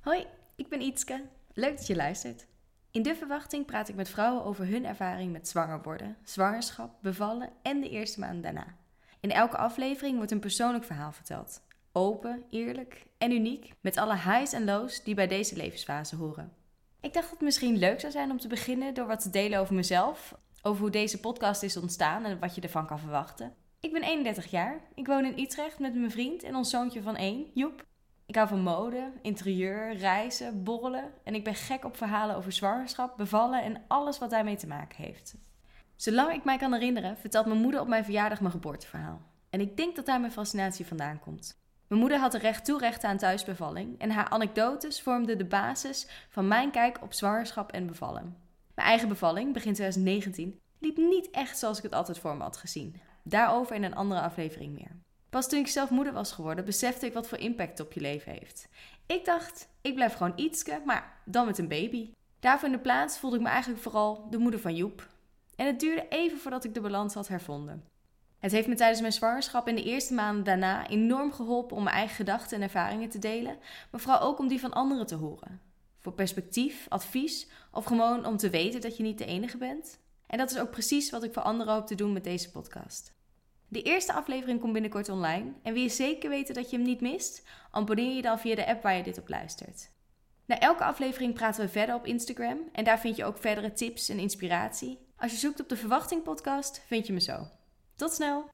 Hoi, ik ben Ietske. Leuk dat je luistert. In de verwachting praat ik met vrouwen over hun ervaring met zwanger worden, zwangerschap, bevallen en de eerste maand daarna. In elke aflevering wordt een persoonlijk verhaal verteld. Open, eerlijk en uniek, met alle highs en lows die bij deze levensfase horen. Ik dacht dat het misschien leuk zou zijn om te beginnen door wat te delen over mezelf, over hoe deze podcast is ontstaan en wat je ervan kan verwachten. Ik ben 31 jaar. Ik woon in Utrecht met mijn vriend en ons zoontje van 1, Joep. Ik hou van mode, interieur, reizen, borrelen en ik ben gek op verhalen over zwangerschap, bevallen en alles wat daarmee te maken heeft. Zolang ik mij kan herinneren, vertelt mijn moeder op mijn verjaardag mijn geboorteverhaal. En ik denk dat daar mijn fascinatie vandaan komt. Mijn moeder had er recht toe aan thuisbevalling en haar anekdotes vormden de basis van mijn kijk op zwangerschap en bevallen. Mijn eigen bevalling, begin 2019, liep niet echt zoals ik het altijd voor me had gezien. Daarover in een andere aflevering meer. Pas toen ik zelf moeder was geworden, besefte ik wat voor impact het op je leven heeft. Ik dacht, ik blijf gewoon ietske, maar dan met een baby. Daarvoor in de plaats voelde ik me eigenlijk vooral de moeder van Joep. En het duurde even voordat ik de balans had hervonden. Het heeft me tijdens mijn zwangerschap en de eerste maanden daarna enorm geholpen om mijn eigen gedachten en ervaringen te delen, maar vooral ook om die van anderen te horen. Voor perspectief, advies of gewoon om te weten dat je niet de enige bent. En dat is ook precies wat ik voor anderen hoop te doen met deze podcast. De eerste aflevering komt binnenkort online en wil je zeker weten dat je hem niet mist? Abonneer je dan via de app waar je dit op luistert. Na elke aflevering praten we verder op Instagram en daar vind je ook verdere tips en inspiratie. Als je zoekt op de Verwachting podcast, vind je me zo. Tot snel!